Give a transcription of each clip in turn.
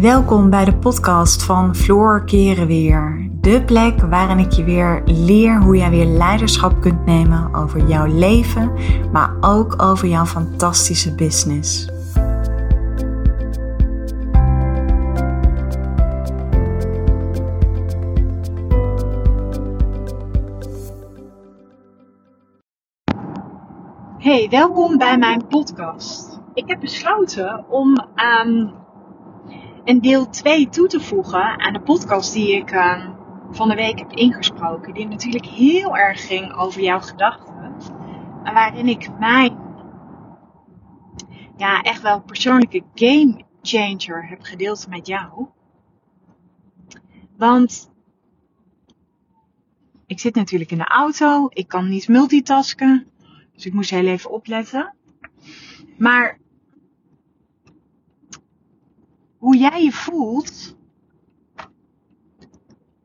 Welkom bij de podcast van Floor Keren Weer. De plek waarin ik je weer leer hoe jij weer leiderschap kunt nemen over jouw leven, maar ook over jouw fantastische business. Hey, welkom bij mijn podcast. Ik heb besloten om aan een deel 2 toe te voegen aan de podcast die ik uh, van de week heb ingesproken. Die natuurlijk heel erg ging over jouw gedachten. En waarin ik mijn ja, echt wel persoonlijke game changer heb gedeeld met jou. Want ik zit natuurlijk in de auto. Ik kan niet multitasken. Dus ik moest heel even opletten. Maar hoe jij je voelt,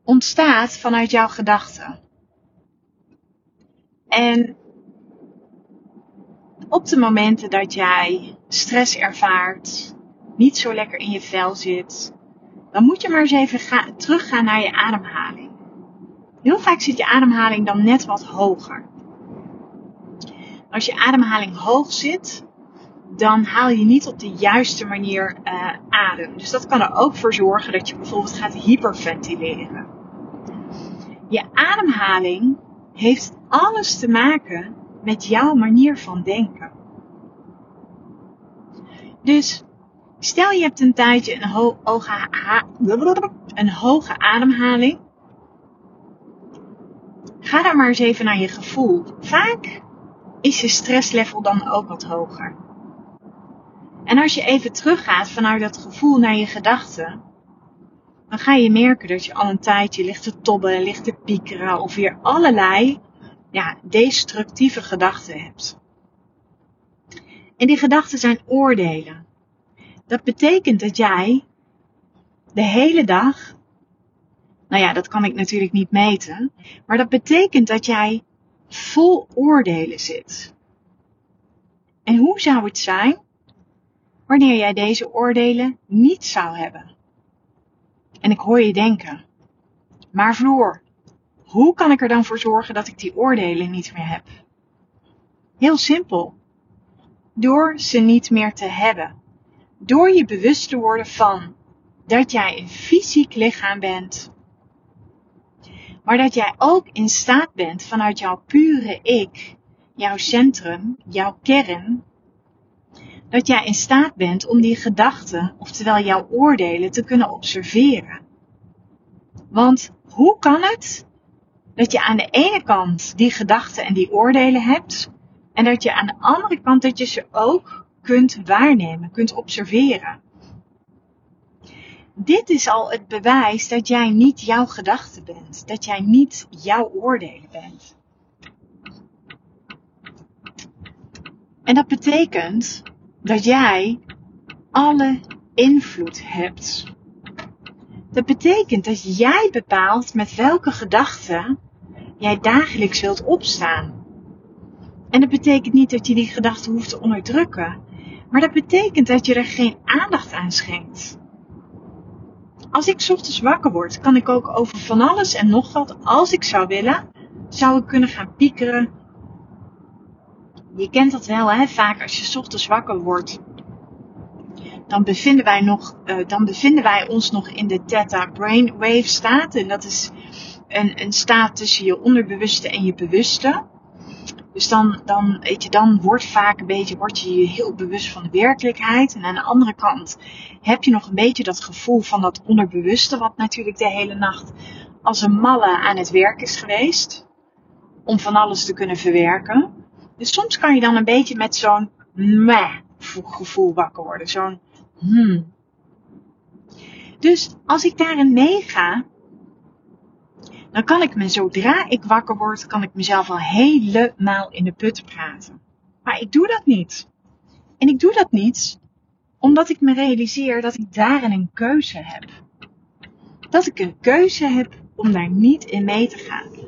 ontstaat vanuit jouw gedachten. En op de momenten dat jij stress ervaart, niet zo lekker in je vel zit, dan moet je maar eens even gaan, teruggaan naar je ademhaling. Heel vaak zit je ademhaling dan net wat hoger. Als je ademhaling hoog zit, dan haal je niet op de juiste manier uh, adem. Dus dat kan er ook voor zorgen dat je bijvoorbeeld gaat hyperventileren. Je ademhaling heeft alles te maken met jouw manier van denken. Dus stel je hebt een tijdje een, ho hoge, een hoge ademhaling. Ga dan maar eens even naar je gevoel. Vaak is je stresslevel dan ook wat hoger. En als je even teruggaat vanuit dat gevoel naar je gedachten, dan ga je merken dat je al een tijdje ligt te tobben, ligt te piekeren of weer allerlei ja, destructieve gedachten hebt. En die gedachten zijn oordelen. Dat betekent dat jij de hele dag, nou ja, dat kan ik natuurlijk niet meten, maar dat betekent dat jij vol oordelen zit. En hoe zou het zijn wanneer jij deze oordelen niet zou hebben? En ik hoor je denken, maar Floor, hoe kan ik er dan voor zorgen dat ik die oordelen niet meer heb? Heel simpel. Door ze niet meer te hebben. Door je bewust te worden van dat jij een fysiek lichaam bent maar dat jij ook in staat bent vanuit jouw pure ik, jouw centrum, jouw kern, dat jij in staat bent om die gedachten, oftewel jouw oordelen, te kunnen observeren. Want hoe kan het dat je aan de ene kant die gedachten en die oordelen hebt, en dat je aan de andere kant dat je ze ook kunt waarnemen, kunt observeren? dit is al het bewijs dat jij niet jouw gedachte bent. Dat jij niet jouw oordelen bent. En dat betekent dat jij alle invloed hebt. Dat betekent dat jij bepaalt met welke gedachten jij dagelijks wilt opstaan. En dat betekent niet dat je die gedachten hoeft te onderdrukken, maar dat betekent dat je er geen aandacht aan schenkt als ik ochtends wakker word, kan ik ook over van alles en nog wat, als ik zou willen, zou ik kunnen gaan piekeren. Je kent dat wel, hè? Vaak als je ochtends wakker wordt, dan bevinden wij, nog, uh, dan bevinden wij ons nog in de Theta Brainwave staat. En dat is een, een staat tussen je onderbewuste en je bewuste. Dus dan, dan, weet je, dan wordt vaak een beetje, word je je heel bewust van de werkelijkheid. En aan de andere kant heb je nog een beetje dat gevoel van dat onderbewuste, wat natuurlijk de hele nacht als een malle aan het werk is geweest. Om van alles te kunnen verwerken. Dus soms kan je dan een beetje met zo'n meh gevoel wakker worden. Zo'n hmm. Dus als ik daarin meega, dan kan ik me zodra ik wakker word, kan ik mezelf al helemaal in de put praten. Maar ik doe dat niet. En ik doe dat niet omdat ik me realiseer dat ik daarin een keuze heb. Dat ik een keuze heb om daar niet in mee te gaan.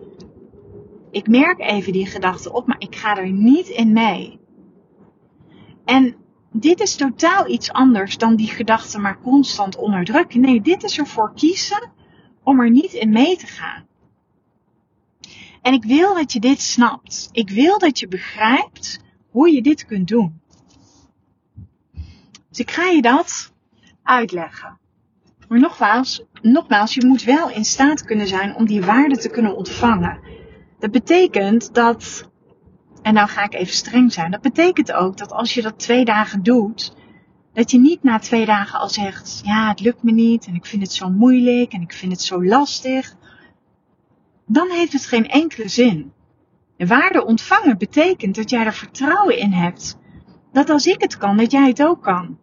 Ik merk even die gedachte op, maar ik ga er niet in mee. En dit is totaal iets anders dan die gedachten maar constant onderdrukken. Nee, dit is ervoor kiezen om er niet in mee te gaan. En ik wil dat je dit snapt. Ik wil dat je begrijpt hoe je dit kunt doen. Dus ik ga je dat uitleggen. Maar nogmaals, nogmaals, je moet wel in staat kunnen zijn om die waarde te kunnen ontvangen. Dat betekent dat, en nou ga ik even streng zijn, dat betekent ook dat als je dat twee dagen doet, dat je niet na twee dagen al zegt, ja, het lukt me niet en ik vind het zo moeilijk en ik vind het zo lastig. Dan heeft het geen enkele zin. De waarde ontvangen betekent dat jij er vertrouwen in hebt. Dat als ik het kan, dat jij het ook kan.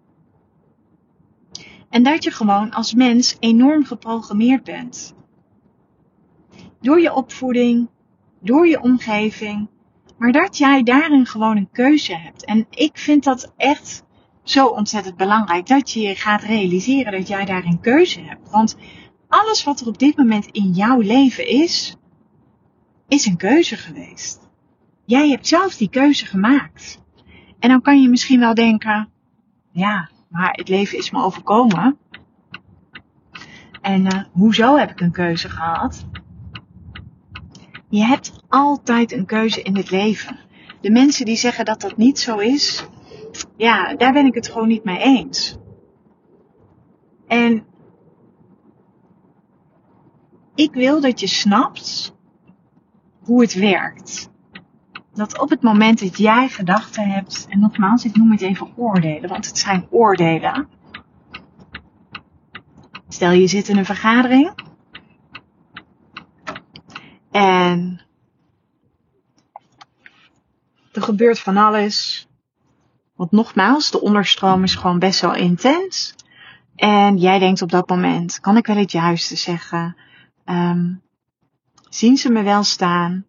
En dat je gewoon als mens enorm geprogrammeerd bent. Door je opvoeding, door je omgeving, maar dat jij daarin gewoon een keuze hebt. En ik vind dat echt zo ontzettend belangrijk dat je je gaat realiseren dat jij daar een keuze hebt. Want alles wat er op dit moment in jouw leven is, is een keuze geweest. Jij hebt zelf die keuze gemaakt. En dan kan je misschien wel denken, ja, maar het leven is me overkomen. En uh, hoezo heb ik een keuze gehad? Je hebt altijd een keuze in het leven. De mensen die zeggen dat dat niet zo is, ja, daar ben ik het gewoon niet mee eens. En ik wil dat je snapt hoe het werkt. Dat op het moment dat jij gedachten hebt, en nogmaals, ik noem het even oordelen, want het zijn oordelen. Stel je zit in een vergadering en er gebeurt van alles. Want nogmaals, de onderstroom is gewoon best wel intens. En jij denkt op dat moment, kan ik wel het juiste zeggen? Um, zien ze me wel staan?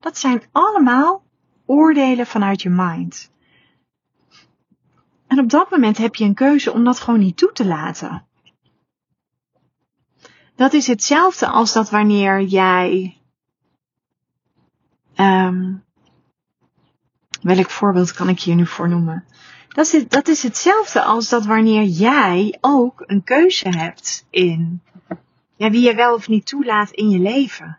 Dat zijn allemaal oordelen vanuit je mind. En op dat moment heb je een keuze om dat gewoon niet toe te laten. Dat is hetzelfde als dat wanneer jij um, Welk voorbeeld kan ik hier nu voor noemen? Dat is, dat is hetzelfde als dat wanneer jij ook een keuze hebt in ja, wie je wel of niet toelaat in je leven.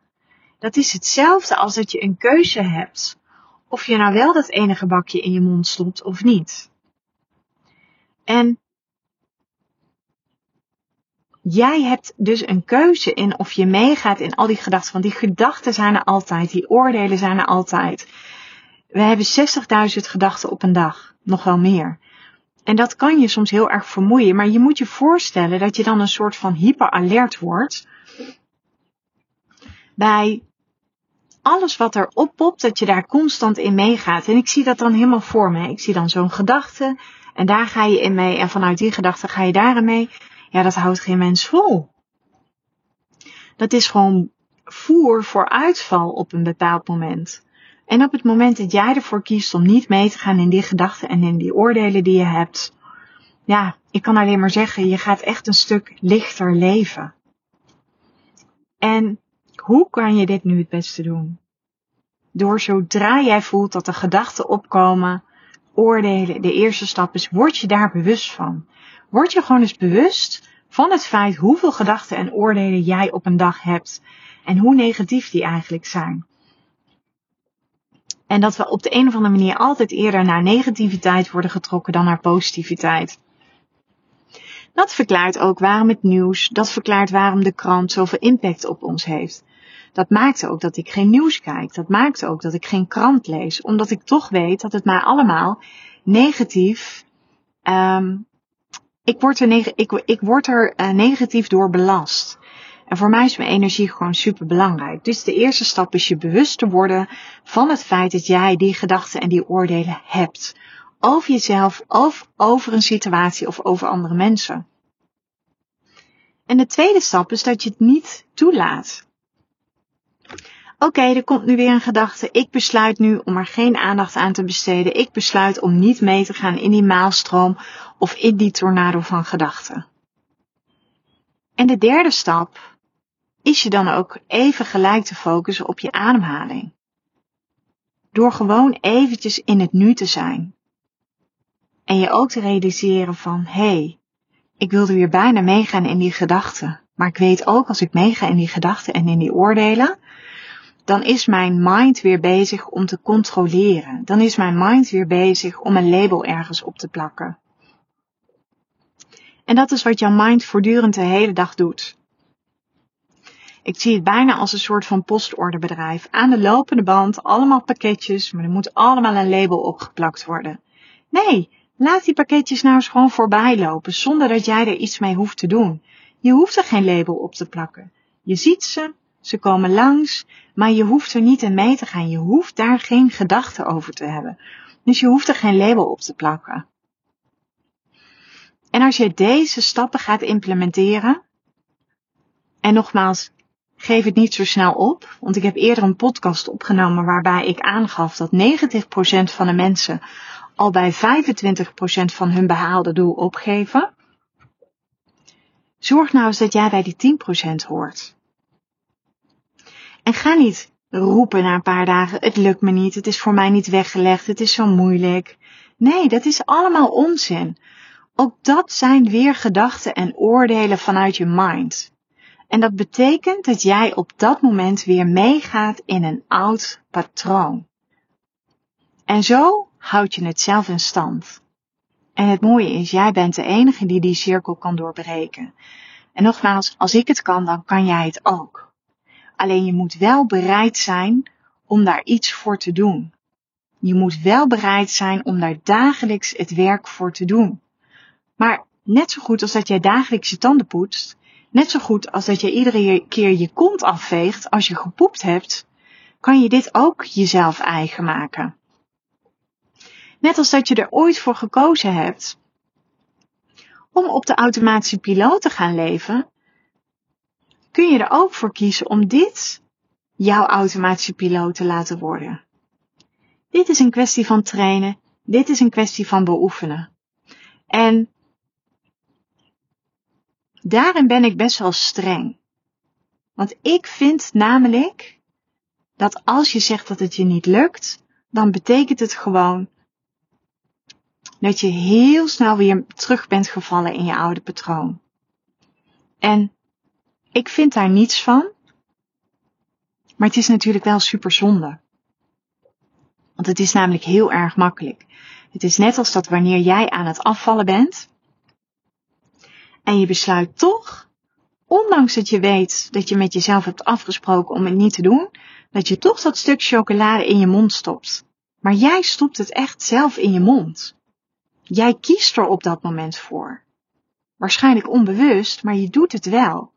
Dat is hetzelfde als dat je een keuze hebt of je nou wel dat enige bakje in je mond stopt of niet. En jij hebt dus een keuze in of je meegaat in al die gedachten. Want die gedachten zijn er altijd, die oordelen zijn er altijd. We hebben 60.000 gedachten op een dag, nog wel meer. En dat kan je soms heel erg vermoeien, maar je moet je voorstellen dat je dan een soort van hyperalert wordt bij alles wat er oppopt, dat je daar constant in meegaat. En ik zie dat dan helemaal voor me. Ik zie dan zo'n gedachte en daar ga je in mee en vanuit die gedachte ga je daarin mee. Ja, dat houdt geen mens vol. Dat is gewoon voer voor uitval op een bepaald moment. En op het moment dat jij ervoor kiest om niet mee te gaan in die gedachten en in die oordelen die je hebt, ja, ik kan alleen maar zeggen, je gaat echt een stuk lichter leven. En hoe kan je dit nu het beste doen? Door zodra jij voelt dat er gedachten opkomen, oordelen, de eerste stap is, word je daar bewust van. Word je gewoon eens bewust van het feit hoeveel gedachten en oordelen jij op een dag hebt en hoe negatief die eigenlijk zijn. En dat we op de een of andere manier altijd eerder naar negativiteit worden getrokken dan naar positiviteit. Dat verklaart ook waarom het nieuws, dat verklaart waarom de krant zoveel impact op ons heeft. Dat maakt ook dat ik geen nieuws kijk. Dat maakt ook dat ik geen krant lees. Omdat ik toch weet dat het mij allemaal negatief. Um, ik word er, ik, ik word er uh, negatief door belast. En voor mij is mijn energie gewoon super belangrijk. Dus de eerste stap is je bewust te worden van het feit dat jij die gedachten en die oordelen hebt. Over jezelf, of over een situatie of over andere mensen. En de tweede stap is dat je het niet toelaat. Oké, er komt nu weer een gedachte. Ik besluit nu om er geen aandacht aan te besteden. Ik besluit om niet mee te gaan in die maalstroom of in die tornado van gedachten. En de derde stap is je dan ook even gelijk te focussen op je ademhaling. Door gewoon eventjes in het nu te zijn. En je ook te realiseren van, hé, hey, ik wilde weer bijna meegaan in die gedachten. Maar ik weet ook, als ik meega in die gedachten en in die oordelen, dan is mijn mind weer bezig om te controleren. Dan is mijn mind weer bezig om een label ergens op te plakken. En dat is wat jouw mind voortdurend de hele dag doet. Ik zie het bijna als een soort van postorderbedrijf. Aan de lopende band, allemaal pakketjes, maar er moet allemaal een label opgeplakt worden. Nee, laat die pakketjes nou eens gewoon voorbij lopen, zonder dat jij er iets mee hoeft te doen. Je hoeft er geen label op te plakken. Je ziet ze, ze komen langs, maar je hoeft er niet in mee te gaan. Je hoeft daar geen gedachten over te hebben. Dus je hoeft er geen label op te plakken. En als je deze stappen gaat implementeren, en nogmaals, geef het niet zo snel op, want ik heb eerder een podcast opgenomen waarbij ik aangaf dat 90% van de mensen al bij 25% van hun behaalde doel opgeven. Zorg nou eens dat jij bij die 10% hoort. En ga niet roepen na een paar dagen, het lukt me niet, het is voor mij niet weggelegd, het is zo moeilijk. Nee, dat is allemaal onzin. Ook dat zijn weer gedachten en oordelen vanuit je mind. En dat betekent dat jij op dat moment weer meegaat in een oud patroon. En zo houd je het zelf in stand. En het mooie is, jij bent de enige die die cirkel kan doorbreken. En nogmaals, als ik het kan, dan kan jij het ook. Alleen je moet wel bereid zijn om daar iets voor te doen. Je moet wel bereid zijn om daar dagelijks het werk voor te doen. Maar net zo goed als dat jij dagelijks je tanden poetst, net zo goed als dat je iedere keer je kont afveegt als je gepoept hebt, kan je dit ook jezelf eigen maken. Net als dat je er ooit voor gekozen hebt om op de automatische piloot te gaan leven, kun je er ook voor kiezen om dit jouw automatische piloot te laten worden. Dit is een kwestie van trainen, dit is een kwestie van beoefenen. En daarin ben ik best wel streng. Want ik vind namelijk dat als je zegt dat het je niet lukt, dan betekent het gewoon dat je heel snel weer terug bent gevallen in je oude patroon. En ik vind daar niets van, maar het is natuurlijk wel super zonde. Want het is namelijk heel erg makkelijk. Het is net als dat wanneer jij aan het afvallen bent en je besluit toch, ondanks dat je weet dat je met jezelf hebt afgesproken om het niet te doen, dat je toch dat stuk chocolade in je mond stopt. Maar jij stopt het echt zelf in je mond. Jij kiest er op dat moment voor. Waarschijnlijk onbewust, maar je doet het wel.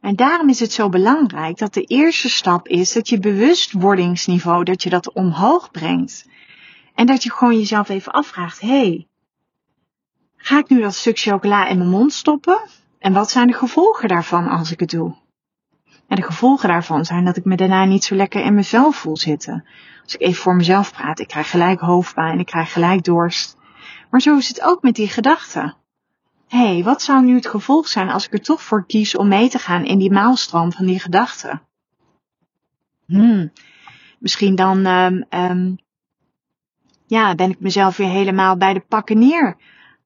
En daarom is het zo belangrijk dat de eerste stap is dat je bewustwordingsniveau, dat je dat omhoog brengt. En dat je gewoon jezelf even afvraagt, hé, hey, ga ik nu dat stuk chocola in mijn mond stoppen? En wat zijn de gevolgen daarvan als ik het doe? En de gevolgen daarvan zijn dat ik me daarna niet zo lekker in vel voel zitten. Als ik even voor mezelf praat, ik krijg gelijk hoofdpijn, ik krijg gelijk dorst. Maar zo is het ook met die gedachten. Hé, hey, wat zou nu het gevolg zijn als ik er toch voor kies om mee te gaan in die maalstroom van die gedachten? Hmm, misschien dan um, um, ja, ben ik mezelf weer helemaal bij de pakken neer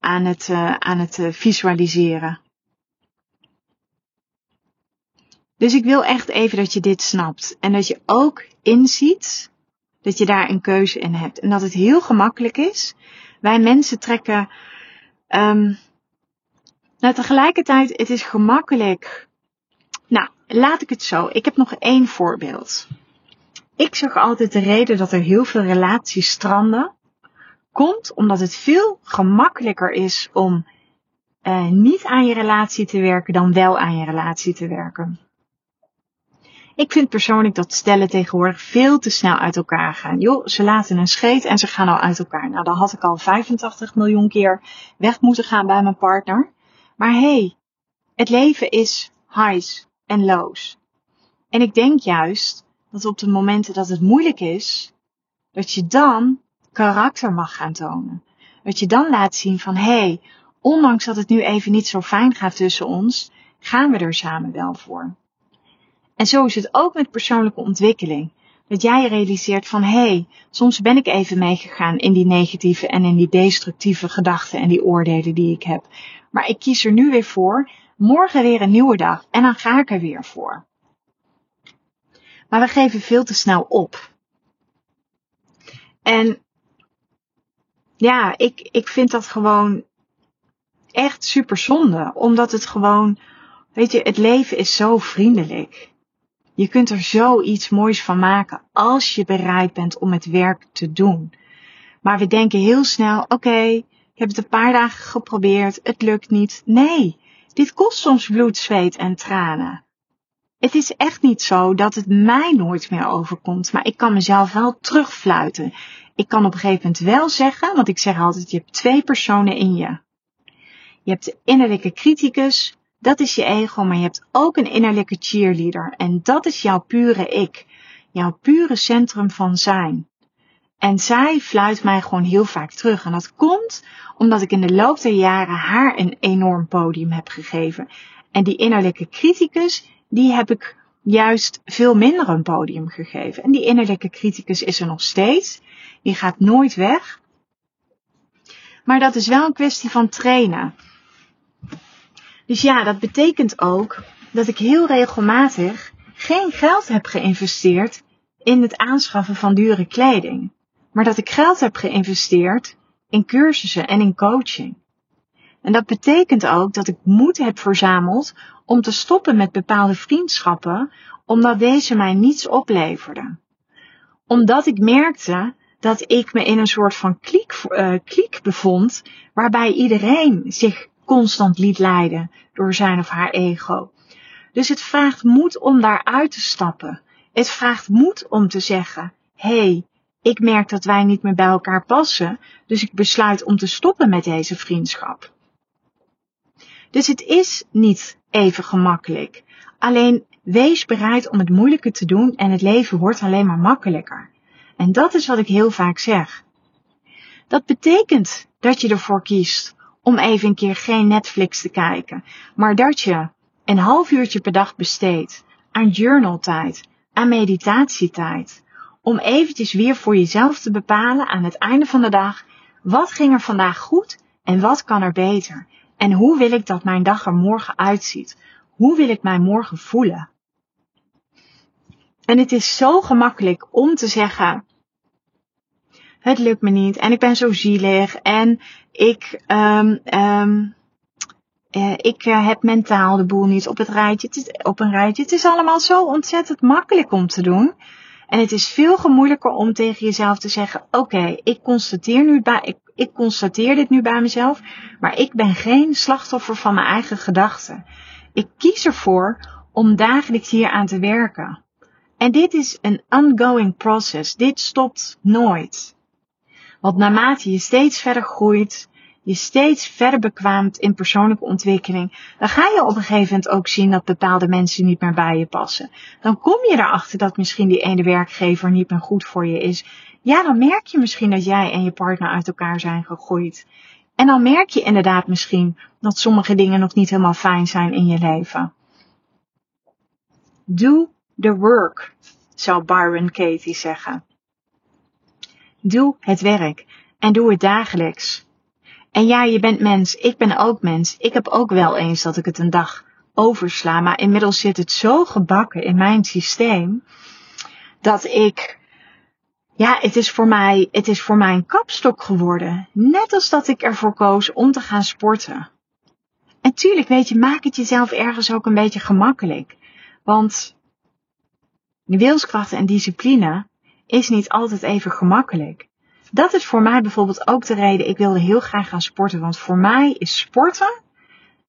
aan het, uh, aan het uh, visualiseren. Dus ik wil echt even dat je dit snapt en dat je ook inziet dat je daar een keuze in hebt en dat het heel gemakkelijk is wij mensen trekken. Um, nou, tegelijkertijd, het is gemakkelijk. Nou, laat ik het zo. Ik heb nog één voorbeeld. Ik zeg altijd de reden dat er heel veel relaties stranden. Komt omdat het veel gemakkelijker is om uh, niet aan je relatie te werken dan wel aan je relatie te werken. Ik vind persoonlijk dat stellen tegenwoordig veel te snel uit elkaar gaan. Joh, ze laten een scheet en ze gaan al uit elkaar. Nou, dan had ik al 85 miljoen keer weg moeten gaan bij mijn partner. Maar hey, het leven is highs en lows. En ik denk juist dat op de momenten dat het moeilijk is, dat je dan karakter mag gaan tonen. Dat je dan laat zien van hé, hey, ondanks dat het nu even niet zo fijn gaat tussen ons, gaan we er samen wel voor. En zo is het ook met persoonlijke ontwikkeling. Dat jij realiseert van hé, hey, soms ben ik even meegegaan in die negatieve en in die destructieve gedachten en die oordelen die ik heb. Maar ik kies er nu weer voor. Morgen weer een nieuwe dag en dan ga ik er weer voor. Maar we geven veel te snel op. En ja, ik, ik vind dat gewoon echt super zonde. Omdat het gewoon, weet je, het leven is zo vriendelijk. Je kunt er zoiets moois van maken als je bereid bent om het werk te doen. Maar we denken heel snel, oké, ik heb het een paar dagen geprobeerd, het lukt niet. Nee, dit kost soms bloed, zweet en tranen. Het is echt niet zo dat het mij nooit meer overkomt, maar ik kan mezelf wel terugfluiten. Ik kan op een gegeven moment wel zeggen, want ik zeg altijd, je hebt twee personen in je. Je hebt de innerlijke criticus, dat is je ego, maar je hebt ook een innerlijke cheerleader. En dat is jouw pure ik. Jouw pure centrum van zijn. En zij fluit mij gewoon heel vaak terug. En dat komt omdat ik in de loop der jaren haar een enorm podium heb gegeven. En die innerlijke criticus, die heb ik juist veel minder een podium gegeven. En die innerlijke criticus is er nog steeds. Die gaat nooit weg. Maar dat is wel een kwestie van trainen. Dus ja, dat betekent ook dat ik heel regelmatig geen geld heb geïnvesteerd in het aanschaffen van dure kleding. Maar dat ik geld heb geïnvesteerd in cursussen en in coaching. En dat betekent ook dat ik moed heb verzameld om te stoppen met bepaalde vriendschappen, omdat deze mij niets opleverden. Omdat ik merkte dat ik me in een soort van kliek, uh, bevond, waarbij iedereen zich constant liet leiden door zijn of haar ego. Dus het vraagt moed om daaruit te stappen. Het vraagt moed om te zeggen, hé, hey, ik merk dat wij niet meer bij elkaar passen, dus ik besluit om te stoppen met deze vriendschap. Dus het is niet even gemakkelijk. Alleen wees bereid om het moeilijke te doen en het leven wordt alleen maar makkelijker. En dat is wat ik heel vaak zeg. Dat betekent dat je ervoor kiest om even een keer geen Netflix te kijken, maar dat je een half uurtje per dag besteedt aan journaltijd, aan meditatietijd, om eventjes weer voor jezelf te bepalen aan het einde van de dag, wat ging er vandaag goed en wat kan er beter? En hoe wil ik dat mijn dag er morgen uitziet? Hoe wil ik mij morgen voelen? En het is zo gemakkelijk om te zeggen, het lukt me niet en ik ben zo zielig en ik, um, um, ik uh, heb mentaal de boel niet op, het rijtje, het is, op een rijtje. Het is allemaal zo ontzettend makkelijk om te doen. En het is veel gemoeilijker om tegen jezelf te zeggen, oké, ik constateer nu ik, ik constateer dit nu bij mezelf, maar ik ben geen slachtoffer van mijn eigen gedachten. Ik kies ervoor om dagelijks hier aan te werken. En dit is een ongoing process. Dit stopt nooit. Want naarmate je steeds verder groeit, je steeds verder bekwaamt in persoonlijke ontwikkeling, dan ga je op een gegeven moment ook zien dat bepaalde mensen niet meer bij je passen. Dan kom je erachter dat misschien die ene werkgever niet meer goed voor je is. Ja, dan merk je misschien dat jij en je partner uit elkaar zijn gegroeid. En dan merk je inderdaad misschien dat sommige dingen nog niet helemaal fijn zijn in je leven. Do the work, zou Byron Katie zeggen. Doe het werk en doe het dagelijks. En ja, je bent mens, ik ben ook mens. Ik heb ook wel eens dat ik het een dag oversla, maar inmiddels zit het zo gebakken in mijn systeem dat ik ja, het is voor mij, het is voor mij een kapstok geworden. Net als dat ik ervoor koos om te gaan sporten. En tuurlijk, weet je, maak het jezelf ergens ook een beetje gemakkelijk. Want wilskracht en discipline is niet altijd even gemakkelijk. Dat is voor mij bijvoorbeeld ook de reden, ik wilde heel graag gaan sporten. Want voor mij is sporten,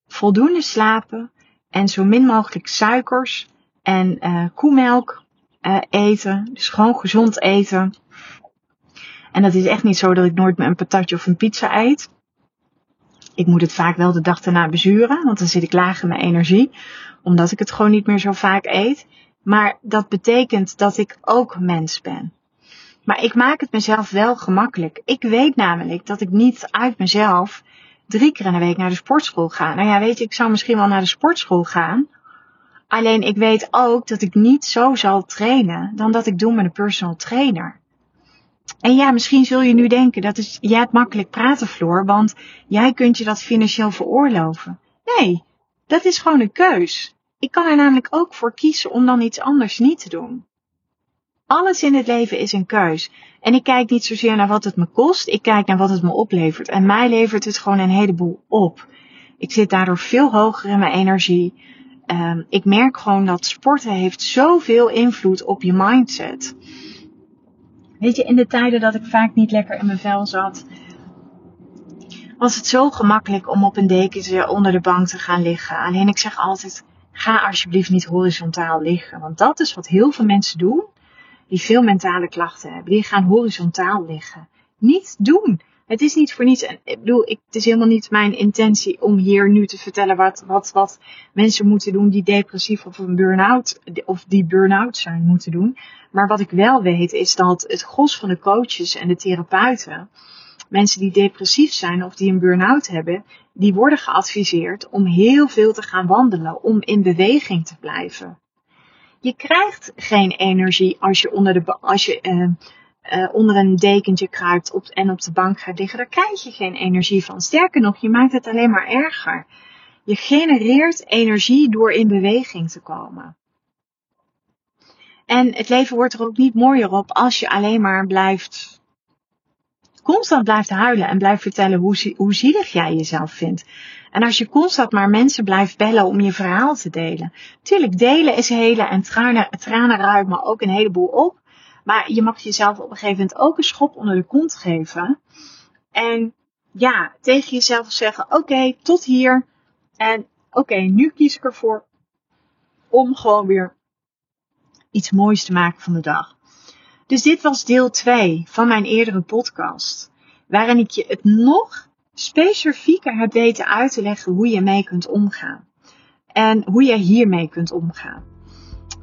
voldoende slapen en zo min mogelijk suikers en uh, koemelk uh, eten. Dus gewoon gezond eten. En dat is echt niet zo dat ik nooit een patatje of een pizza eet. Ik moet het vaak wel de dag daarna bezuren, want dan zit ik laag in mijn energie. Omdat ik het gewoon niet meer zo vaak eet. Maar dat betekent dat ik ook mens ben. Maar ik maak het mezelf wel gemakkelijk. Ik weet namelijk dat ik niet uit mezelf drie keer in de week naar de sportschool ga. Nou ja, weet je, ik zou misschien wel naar de sportschool gaan. Alleen ik weet ook dat ik niet zo zal trainen dan dat ik doe met een personal trainer. En ja, misschien zul je nu denken, dat is, jij hebt makkelijk praten, Floor, want jij kunt je dat financieel veroorloven. Nee, dat is gewoon een keus. Ik kan er namelijk ook voor kiezen om dan iets anders niet te doen. Alles in het leven is een keus. En ik kijk niet zozeer naar wat het me kost, ik kijk naar wat het me oplevert. En mij levert het gewoon een heleboel op. Ik zit daardoor veel hoger in mijn energie. Um, ik merk gewoon dat sporten heeft zoveel invloed op je mindset. Weet je, in de tijden dat ik vaak niet lekker in mijn vel zat, was het zo gemakkelijk om op een dekentje onder de bank te gaan liggen. Alleen ik zeg altijd, ga alsjeblieft niet horizontaal liggen. Want dat is wat heel veel mensen doen die veel mentale klachten hebben. Die gaan horizontaal liggen. Niet doen. Het is niet voor niets. Ik bedoel, ik, het is helemaal niet mijn intentie om hier nu te vertellen wat, wat, wat mensen moeten doen die depressief of een burn-out, of die burn-out zijn moeten doen. Maar wat ik wel weet is dat het gros van de coaches en de therapeuten, mensen die depressief zijn of die een burn-out hebben, die worden geadviseerd om heel veel te gaan wandelen, om in beweging te blijven. Je krijgt geen energie als je onder, de, als je, uh, uh, onder een dekentje kruipt op, en op de bank gaat liggen. Daar krijg je geen energie van. Sterker nog, je maakt het alleen maar erger. Je genereert energie door in beweging te komen. En het leven wordt er ook niet mooier op als je alleen maar blijft, constant blijft huilen en blijft vertellen hoe, hoe zielig jij jezelf vindt. En als je constant maar mensen blijft bellen om je verhaal te delen. Tuurlijk, delen is helen en tranen, tranen ruimen ook een heleboel op. Maar je mag jezelf op een gegeven moment ook een schop onder de kont geven. En ja, tegen jezelf zeggen: Oké, tot hier. En oké, nu kies ik ervoor om gewoon weer iets moois te maken van de dag. Dus dit was deel 2 van mijn eerdere podcast. Waarin ik je het nog specifieker heb weten uit te leggen hoe je mee kunt omgaan. En hoe je hiermee kunt omgaan.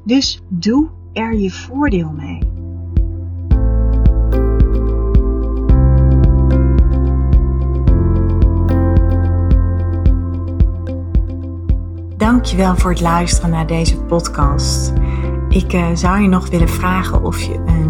Dus doe er je voordeel mee. Dankjewel voor het luisteren naar deze podcast. Ik uh, zou je nog willen vragen of je een